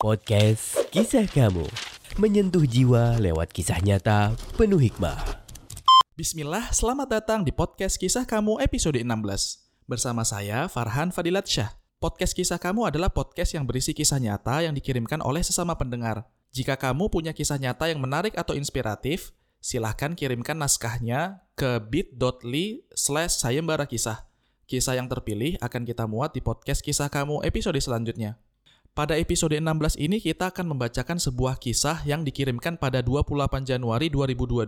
Podcast Kisah Kamu Menyentuh jiwa lewat kisah nyata penuh hikmah Bismillah, selamat datang di podcast Kisah Kamu episode 16. Bersama saya, Farhan Fadilat Syah. Podcast Kisah Kamu adalah podcast yang berisi kisah nyata yang dikirimkan oleh sesama pendengar. Jika kamu punya kisah nyata yang menarik atau inspiratif, silahkan kirimkan naskahnya ke bit.ly slash sayembara kisah. Kisah yang terpilih akan kita muat di podcast Kisah Kamu episode selanjutnya. Pada episode 16 ini kita akan membacakan sebuah kisah yang dikirimkan pada 28 Januari 2022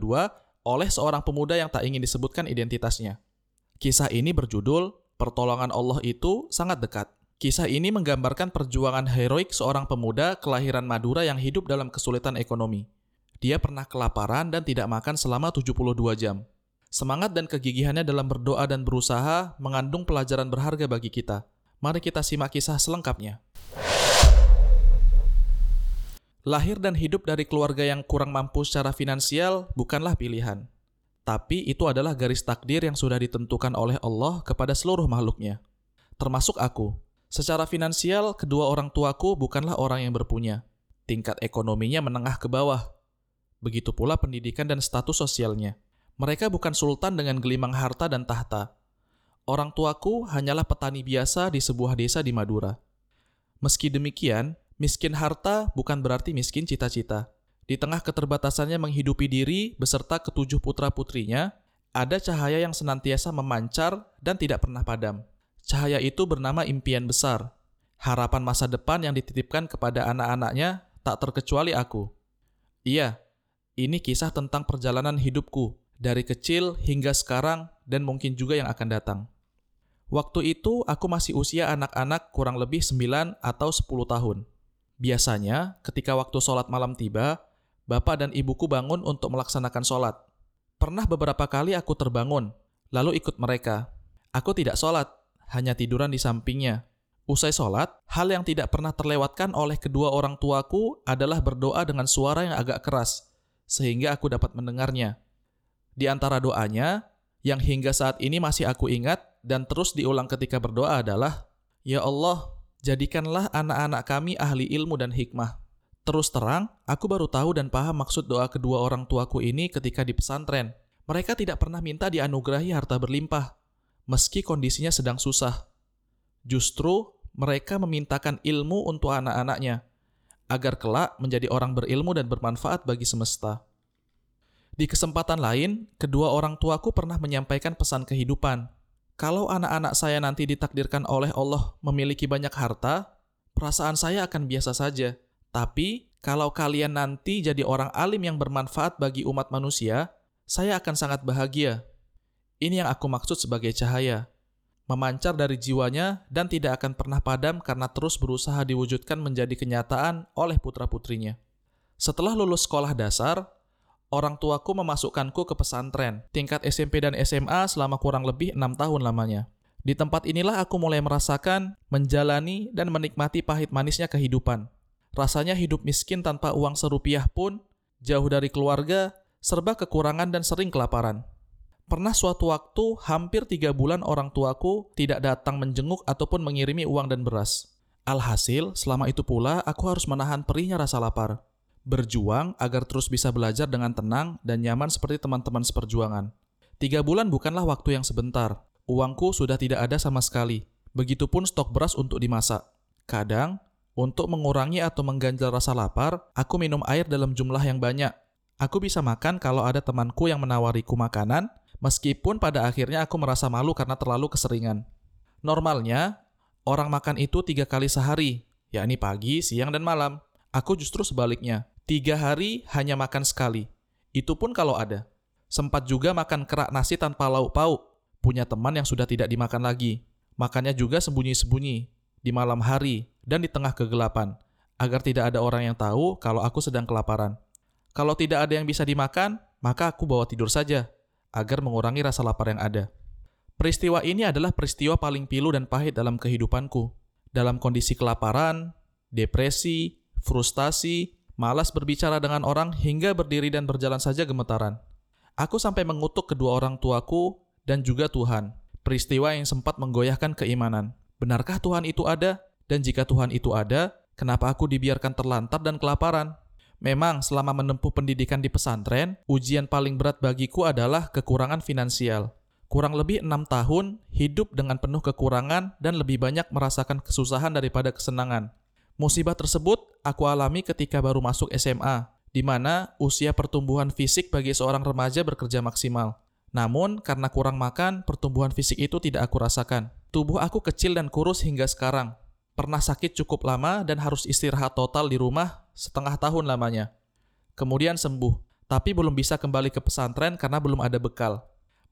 oleh seorang pemuda yang tak ingin disebutkan identitasnya. Kisah ini berjudul Pertolongan Allah itu sangat dekat. Kisah ini menggambarkan perjuangan heroik seorang pemuda kelahiran Madura yang hidup dalam kesulitan ekonomi. Dia pernah kelaparan dan tidak makan selama 72 jam. Semangat dan kegigihannya dalam berdoa dan berusaha mengandung pelajaran berharga bagi kita. Mari kita simak kisah selengkapnya. Lahir dan hidup dari keluarga yang kurang mampu secara finansial bukanlah pilihan. Tapi itu adalah garis takdir yang sudah ditentukan oleh Allah kepada seluruh makhluknya. Termasuk aku. Secara finansial, kedua orang tuaku bukanlah orang yang berpunya. Tingkat ekonominya menengah ke bawah. Begitu pula pendidikan dan status sosialnya. Mereka bukan sultan dengan gelimang harta dan tahta. Orang tuaku hanyalah petani biasa di sebuah desa di Madura. Meski demikian, Miskin harta bukan berarti miskin cita-cita. Di tengah keterbatasannya menghidupi diri beserta ketujuh putra-putrinya, ada cahaya yang senantiasa memancar dan tidak pernah padam. Cahaya itu bernama impian besar. Harapan masa depan yang dititipkan kepada anak-anaknya tak terkecuali aku. Iya, ini kisah tentang perjalanan hidupku dari kecil hingga sekarang dan mungkin juga yang akan datang. Waktu itu aku masih usia anak-anak kurang lebih 9 atau 10 tahun. Biasanya, ketika waktu sholat malam tiba, bapak dan ibuku bangun untuk melaksanakan sholat. Pernah beberapa kali aku terbangun, lalu ikut mereka. Aku tidak sholat, hanya tiduran di sampingnya. Usai sholat, hal yang tidak pernah terlewatkan oleh kedua orang tuaku adalah berdoa dengan suara yang agak keras, sehingga aku dapat mendengarnya. Di antara doanya, yang hingga saat ini masih aku ingat dan terus diulang ketika berdoa adalah, Ya Allah, Jadikanlah anak-anak kami ahli ilmu dan hikmah. Terus terang, aku baru tahu dan paham maksud doa kedua orang tuaku ini ketika di pesantren. Mereka tidak pernah minta dianugerahi harta berlimpah, meski kondisinya sedang susah. Justru, mereka memintakan ilmu untuk anak-anaknya, agar kelak menjadi orang berilmu dan bermanfaat bagi semesta. Di kesempatan lain, kedua orang tuaku pernah menyampaikan pesan kehidupan kalau anak-anak saya nanti ditakdirkan oleh Allah memiliki banyak harta, perasaan saya akan biasa saja. Tapi, kalau kalian nanti jadi orang alim yang bermanfaat bagi umat manusia, saya akan sangat bahagia. Ini yang aku maksud sebagai cahaya. Memancar dari jiwanya dan tidak akan pernah padam karena terus berusaha diwujudkan menjadi kenyataan oleh putra-putrinya. Setelah lulus sekolah dasar, orang tuaku memasukkanku ke pesantren, tingkat SMP dan SMA selama kurang lebih enam tahun lamanya. Di tempat inilah aku mulai merasakan, menjalani, dan menikmati pahit manisnya kehidupan. Rasanya hidup miskin tanpa uang serupiah pun, jauh dari keluarga, serba kekurangan dan sering kelaparan. Pernah suatu waktu, hampir tiga bulan orang tuaku tidak datang menjenguk ataupun mengirimi uang dan beras. Alhasil, selama itu pula aku harus menahan perihnya rasa lapar berjuang agar terus bisa belajar dengan tenang dan nyaman seperti teman-teman seperjuangan. Tiga bulan bukanlah waktu yang sebentar. Uangku sudah tidak ada sama sekali. Begitupun stok beras untuk dimasak. Kadang, untuk mengurangi atau mengganjal rasa lapar, aku minum air dalam jumlah yang banyak. Aku bisa makan kalau ada temanku yang menawariku makanan, meskipun pada akhirnya aku merasa malu karena terlalu keseringan. Normalnya, orang makan itu tiga kali sehari, yakni pagi, siang, dan malam. Aku justru sebaliknya. Tiga hari hanya makan sekali. Itu pun kalau ada. Sempat juga makan kerak nasi tanpa lauk pauk. Punya teman yang sudah tidak dimakan lagi. Makannya juga sembunyi-sembunyi. Di malam hari dan di tengah kegelapan. Agar tidak ada orang yang tahu kalau aku sedang kelaparan. Kalau tidak ada yang bisa dimakan, maka aku bawa tidur saja. Agar mengurangi rasa lapar yang ada. Peristiwa ini adalah peristiwa paling pilu dan pahit dalam kehidupanku. Dalam kondisi kelaparan, depresi, frustasi, malas berbicara dengan orang hingga berdiri dan berjalan saja gemetaran. Aku sampai mengutuk kedua orang tuaku dan juga Tuhan. Peristiwa yang sempat menggoyahkan keimanan. Benarkah Tuhan itu ada? Dan jika Tuhan itu ada, kenapa aku dibiarkan terlantar dan kelaparan? Memang selama menempuh pendidikan di pesantren, ujian paling berat bagiku adalah kekurangan finansial. Kurang lebih enam tahun hidup dengan penuh kekurangan dan lebih banyak merasakan kesusahan daripada kesenangan. Musibah tersebut aku alami ketika baru masuk SMA, di mana usia pertumbuhan fisik bagi seorang remaja bekerja maksimal. Namun, karena kurang makan, pertumbuhan fisik itu tidak aku rasakan. Tubuh aku kecil dan kurus hingga sekarang. Pernah sakit cukup lama dan harus istirahat total di rumah setengah tahun lamanya. Kemudian sembuh, tapi belum bisa kembali ke pesantren karena belum ada bekal.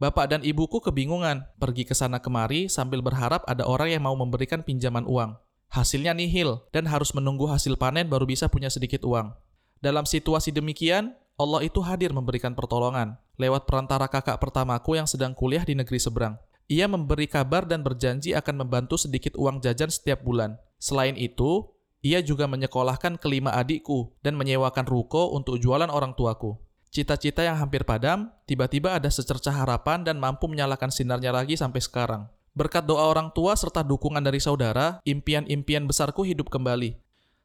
Bapak dan ibuku kebingungan, pergi ke sana kemari sambil berharap ada orang yang mau memberikan pinjaman uang. Hasilnya nihil dan harus menunggu hasil panen baru bisa punya sedikit uang. Dalam situasi demikian, Allah itu hadir memberikan pertolongan lewat perantara kakak pertamaku yang sedang kuliah di negeri seberang. Ia memberi kabar dan berjanji akan membantu sedikit uang jajan setiap bulan. Selain itu, ia juga menyekolahkan kelima adikku dan menyewakan ruko untuk jualan orang tuaku. Cita-cita yang hampir padam, tiba-tiba ada secercah harapan dan mampu menyalakan sinarnya lagi sampai sekarang. Berkat doa orang tua serta dukungan dari saudara, impian-impian besarku hidup kembali.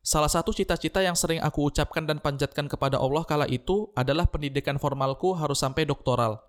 Salah satu cita-cita yang sering aku ucapkan dan panjatkan kepada Allah kala itu adalah pendidikan formalku harus sampai doktoral.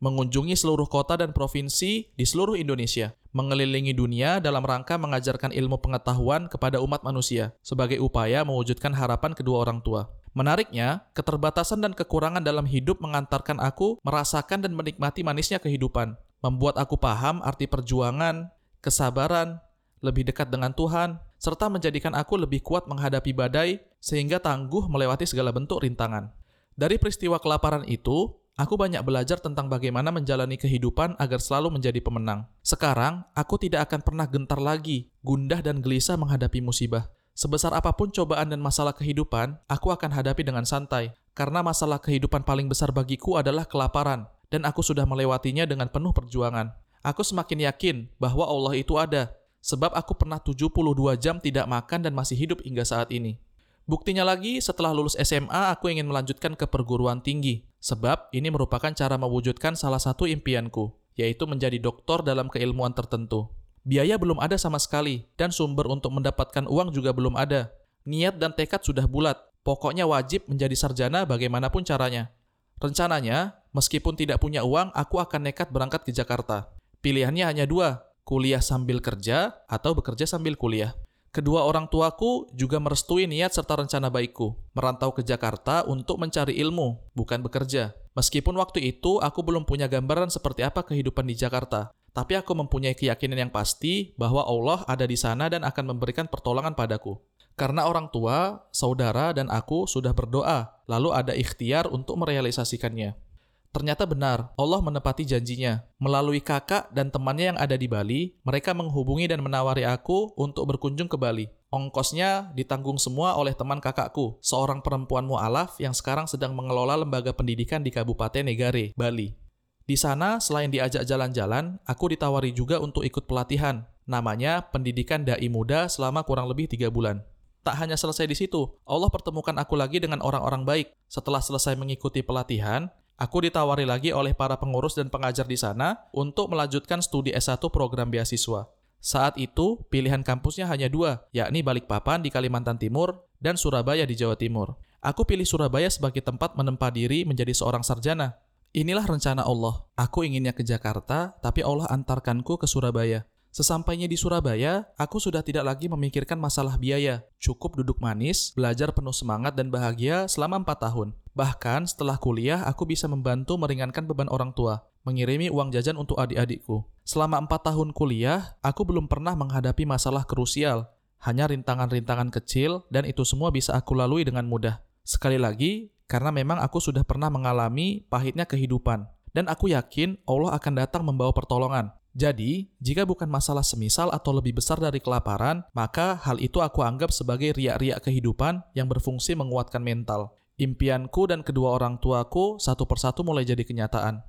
Mengunjungi seluruh kota dan provinsi di seluruh Indonesia, mengelilingi dunia dalam rangka mengajarkan ilmu pengetahuan kepada umat manusia sebagai upaya mewujudkan harapan kedua orang tua. Menariknya, keterbatasan dan kekurangan dalam hidup mengantarkan aku merasakan dan menikmati manisnya kehidupan, membuat aku paham arti perjuangan, kesabaran, lebih dekat dengan Tuhan, serta menjadikan aku lebih kuat menghadapi badai sehingga tangguh melewati segala bentuk rintangan. Dari peristiwa kelaparan itu, aku banyak belajar tentang bagaimana menjalani kehidupan agar selalu menjadi pemenang. Sekarang, aku tidak akan pernah gentar lagi, gundah dan gelisah menghadapi musibah. Sebesar apa pun cobaan dan masalah kehidupan, aku akan hadapi dengan santai, karena masalah kehidupan paling besar bagiku adalah kelaparan, dan aku sudah melewatinya dengan penuh perjuangan. Aku semakin yakin bahwa Allah itu ada, sebab aku pernah 72 jam tidak makan dan masih hidup hingga saat ini. Buktinya lagi, setelah lulus SMA, aku ingin melanjutkan ke perguruan tinggi, sebab ini merupakan cara mewujudkan salah satu impianku, yaitu menjadi doktor dalam keilmuan tertentu. Biaya belum ada sama sekali, dan sumber untuk mendapatkan uang juga belum ada. Niat dan tekad sudah bulat, pokoknya wajib menjadi sarjana bagaimanapun caranya. Rencananya, meskipun tidak punya uang, aku akan nekat berangkat ke Jakarta. Pilihannya hanya dua, kuliah sambil kerja atau bekerja sambil kuliah. Kedua orang tuaku juga merestui niat serta rencana baikku, merantau ke Jakarta untuk mencari ilmu, bukan bekerja. Meskipun waktu itu aku belum punya gambaran seperti apa kehidupan di Jakarta, tapi aku mempunyai keyakinan yang pasti bahwa Allah ada di sana dan akan memberikan pertolongan padaku. Karena orang tua, saudara, dan aku sudah berdoa, lalu ada ikhtiar untuk merealisasikannya. Ternyata benar, Allah menepati janjinya. Melalui kakak dan temannya yang ada di Bali, mereka menghubungi dan menawari aku untuk berkunjung ke Bali. Ongkosnya ditanggung semua oleh teman kakakku, seorang perempuan mu'alaf yang sekarang sedang mengelola lembaga pendidikan di Kabupaten Negare, Bali. Di sana, selain diajak jalan-jalan, aku ditawari juga untuk ikut pelatihan. Namanya Pendidikan Dai Muda selama kurang lebih tiga bulan. Tak hanya selesai di situ, Allah pertemukan aku lagi dengan orang-orang baik. Setelah selesai mengikuti pelatihan, aku ditawari lagi oleh para pengurus dan pengajar di sana untuk melanjutkan studi S1 program beasiswa. Saat itu, pilihan kampusnya hanya dua, yakni Balikpapan di Kalimantan Timur dan Surabaya di Jawa Timur. Aku pilih Surabaya sebagai tempat menempa diri menjadi seorang sarjana. Inilah rencana Allah. Aku inginnya ke Jakarta, tapi Allah antarkanku ke Surabaya. Sesampainya di Surabaya, aku sudah tidak lagi memikirkan masalah biaya. Cukup duduk manis, belajar penuh semangat dan bahagia selama empat tahun. Bahkan setelah kuliah, aku bisa membantu meringankan beban orang tua, mengirimi uang jajan untuk adik-adikku. Selama empat tahun kuliah, aku belum pernah menghadapi masalah krusial. Hanya rintangan-rintangan kecil, dan itu semua bisa aku lalui dengan mudah. Sekali lagi, karena memang aku sudah pernah mengalami pahitnya kehidupan. Dan aku yakin Allah akan datang membawa pertolongan. Jadi, jika bukan masalah semisal atau lebih besar dari kelaparan, maka hal itu aku anggap sebagai riak-riak kehidupan yang berfungsi menguatkan mental. Impianku dan kedua orang tuaku satu persatu mulai jadi kenyataan.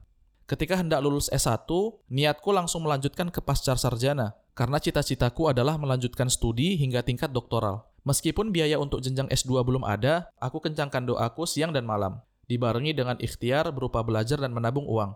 Ketika hendak lulus S1, niatku langsung melanjutkan ke pascar sarjana, karena cita-citaku adalah melanjutkan studi hingga tingkat doktoral. Meskipun biaya untuk jenjang S2 belum ada, aku kencangkan doaku siang dan malam, dibarengi dengan ikhtiar berupa belajar dan menabung uang.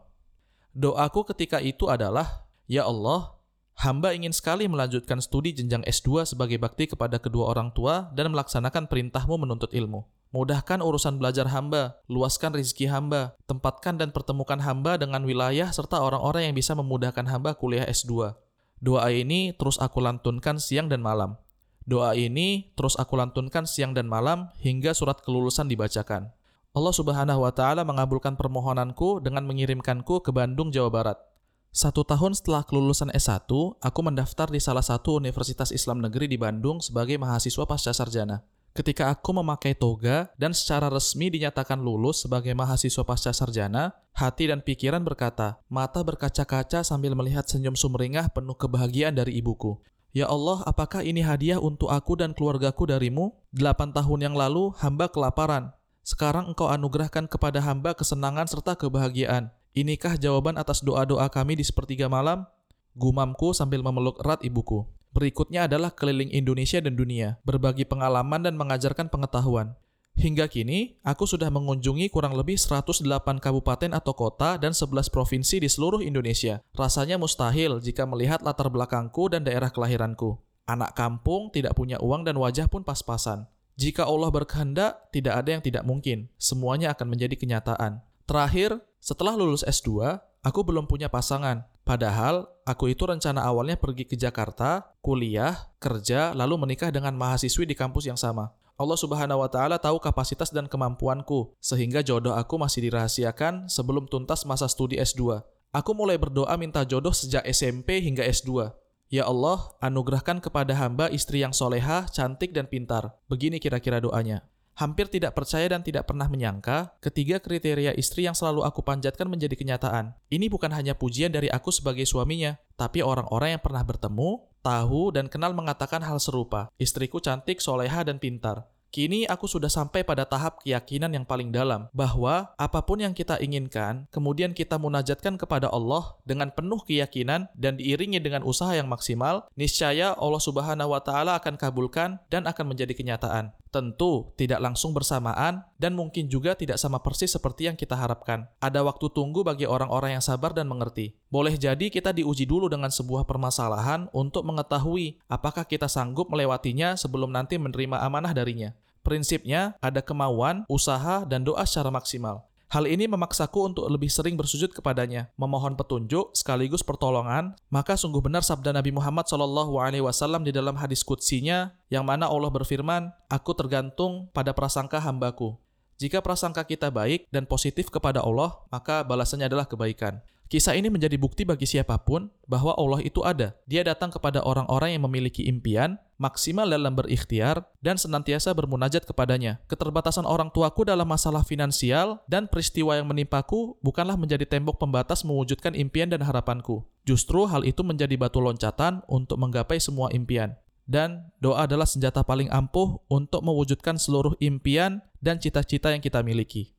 Doaku ketika itu adalah, Ya Allah, Hamba ingin sekali melanjutkan studi jenjang S2 sebagai bakti kepada kedua orang tua dan melaksanakan perintahmu menuntut ilmu. Mudahkan urusan belajar hamba, luaskan rizki hamba, tempatkan dan pertemukan hamba dengan wilayah serta orang-orang yang bisa memudahkan hamba kuliah S2. Doa ini terus aku lantunkan siang dan malam. Doa ini terus aku lantunkan siang dan malam hingga surat kelulusan dibacakan. Allah Subhanahu wa taala mengabulkan permohonanku dengan mengirimkanku ke Bandung, Jawa Barat. Satu tahun setelah kelulusan S1, aku mendaftar di salah satu universitas Islam negeri di Bandung sebagai mahasiswa pasca sarjana. Ketika aku memakai toga dan secara resmi dinyatakan lulus sebagai mahasiswa pasca sarjana, hati dan pikiran berkata, mata berkaca-kaca sambil melihat senyum sumringah penuh kebahagiaan dari ibuku. Ya Allah, apakah ini hadiah untuk aku dan keluargaku darimu? Delapan tahun yang lalu, hamba kelaparan. Sekarang engkau anugerahkan kepada hamba kesenangan serta kebahagiaan. Inikah jawaban atas doa-doa kami di sepertiga malam? Gumamku sambil memeluk erat ibuku. Berikutnya adalah keliling Indonesia dan dunia, berbagi pengalaman dan mengajarkan pengetahuan. Hingga kini, aku sudah mengunjungi kurang lebih 108 kabupaten atau kota dan 11 provinsi di seluruh Indonesia. Rasanya mustahil jika melihat latar belakangku dan daerah kelahiranku. Anak kampung tidak punya uang dan wajah pun pas-pasan. Jika Allah berkehendak, tidak ada yang tidak mungkin. Semuanya akan menjadi kenyataan. Terakhir, setelah lulus S2, aku belum punya pasangan. Padahal, aku itu rencana awalnya pergi ke Jakarta, kuliah, kerja, lalu menikah dengan mahasiswi di kampus yang sama. Allah Subhanahu wa taala tahu kapasitas dan kemampuanku, sehingga jodoh aku masih dirahasiakan sebelum tuntas masa studi S2. Aku mulai berdoa minta jodoh sejak SMP hingga S2. Ya Allah, anugerahkan kepada hamba istri yang soleha, cantik, dan pintar. Begini kira-kira doanya. Hampir tidak percaya dan tidak pernah menyangka, ketiga kriteria istri yang selalu aku panjatkan menjadi kenyataan. Ini bukan hanya pujian dari aku sebagai suaminya, tapi orang-orang yang pernah bertemu, tahu, dan kenal mengatakan hal serupa. Istriku cantik, soleha, dan pintar. Kini aku sudah sampai pada tahap keyakinan yang paling dalam bahwa apa pun yang kita inginkan, kemudian kita munajatkan kepada Allah dengan penuh keyakinan dan diiringi dengan usaha yang maksimal, niscaya Allah Subhanahu wa taala akan kabulkan dan akan menjadi kenyataan. Tentu tidak langsung bersamaan dan mungkin juga tidak sama persis seperti yang kita harapkan. Ada waktu tunggu bagi orang-orang yang sabar dan mengerti. Boleh jadi kita diuji dulu dengan sebuah permasalahan untuk mengetahui apakah kita sanggup melewatinya sebelum nanti menerima amanah darinya. Prinsipnya ada kemauan, usaha, dan doa secara maksimal. Hal ini memaksaku untuk lebih sering bersujud kepadanya, memohon petunjuk sekaligus pertolongan. Maka sungguh benar sabda Nabi Muhammad SAW di dalam hadis kutsinya, yang mana Allah berfirman, Aku tergantung pada prasangka hambaku. Jika prasangka kita baik dan positif kepada Allah, maka balasannya adalah kebaikan. Kisah ini menjadi bukti bagi siapa pun bahwa Allah itu ada. Dia datang kepada orang-orang yang memiliki impian, maksimal dalam berikhtiar, dan senantiasa bermunajat kepadanya. Keterbatasan orang tuaku dalam masalah finansial dan peristiwa yang menimpaku bukanlah menjadi tembok pembatas mewujudkan impian dan harapanku. Justru hal itu menjadi batu loncatan untuk menggapai semua impian. Dan doa adalah senjata paling ampuh untuk mewujudkan seluruh impian dan cita-cita yang kita miliki.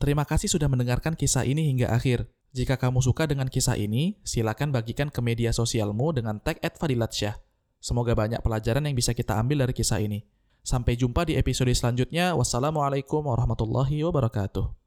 Terima kasih sudah mendengarkan kisah ini hingga akhir. Jika kamu suka dengan kisah ini, silakan bagikan ke media sosialmu dengan tag @fadilatsyah. Semoga banyak pelajaran yang bisa kita ambil dari kisah ini. Sampai jumpa di episode selanjutnya. Wassalamualaikum warahmatullahi wabarakatuh.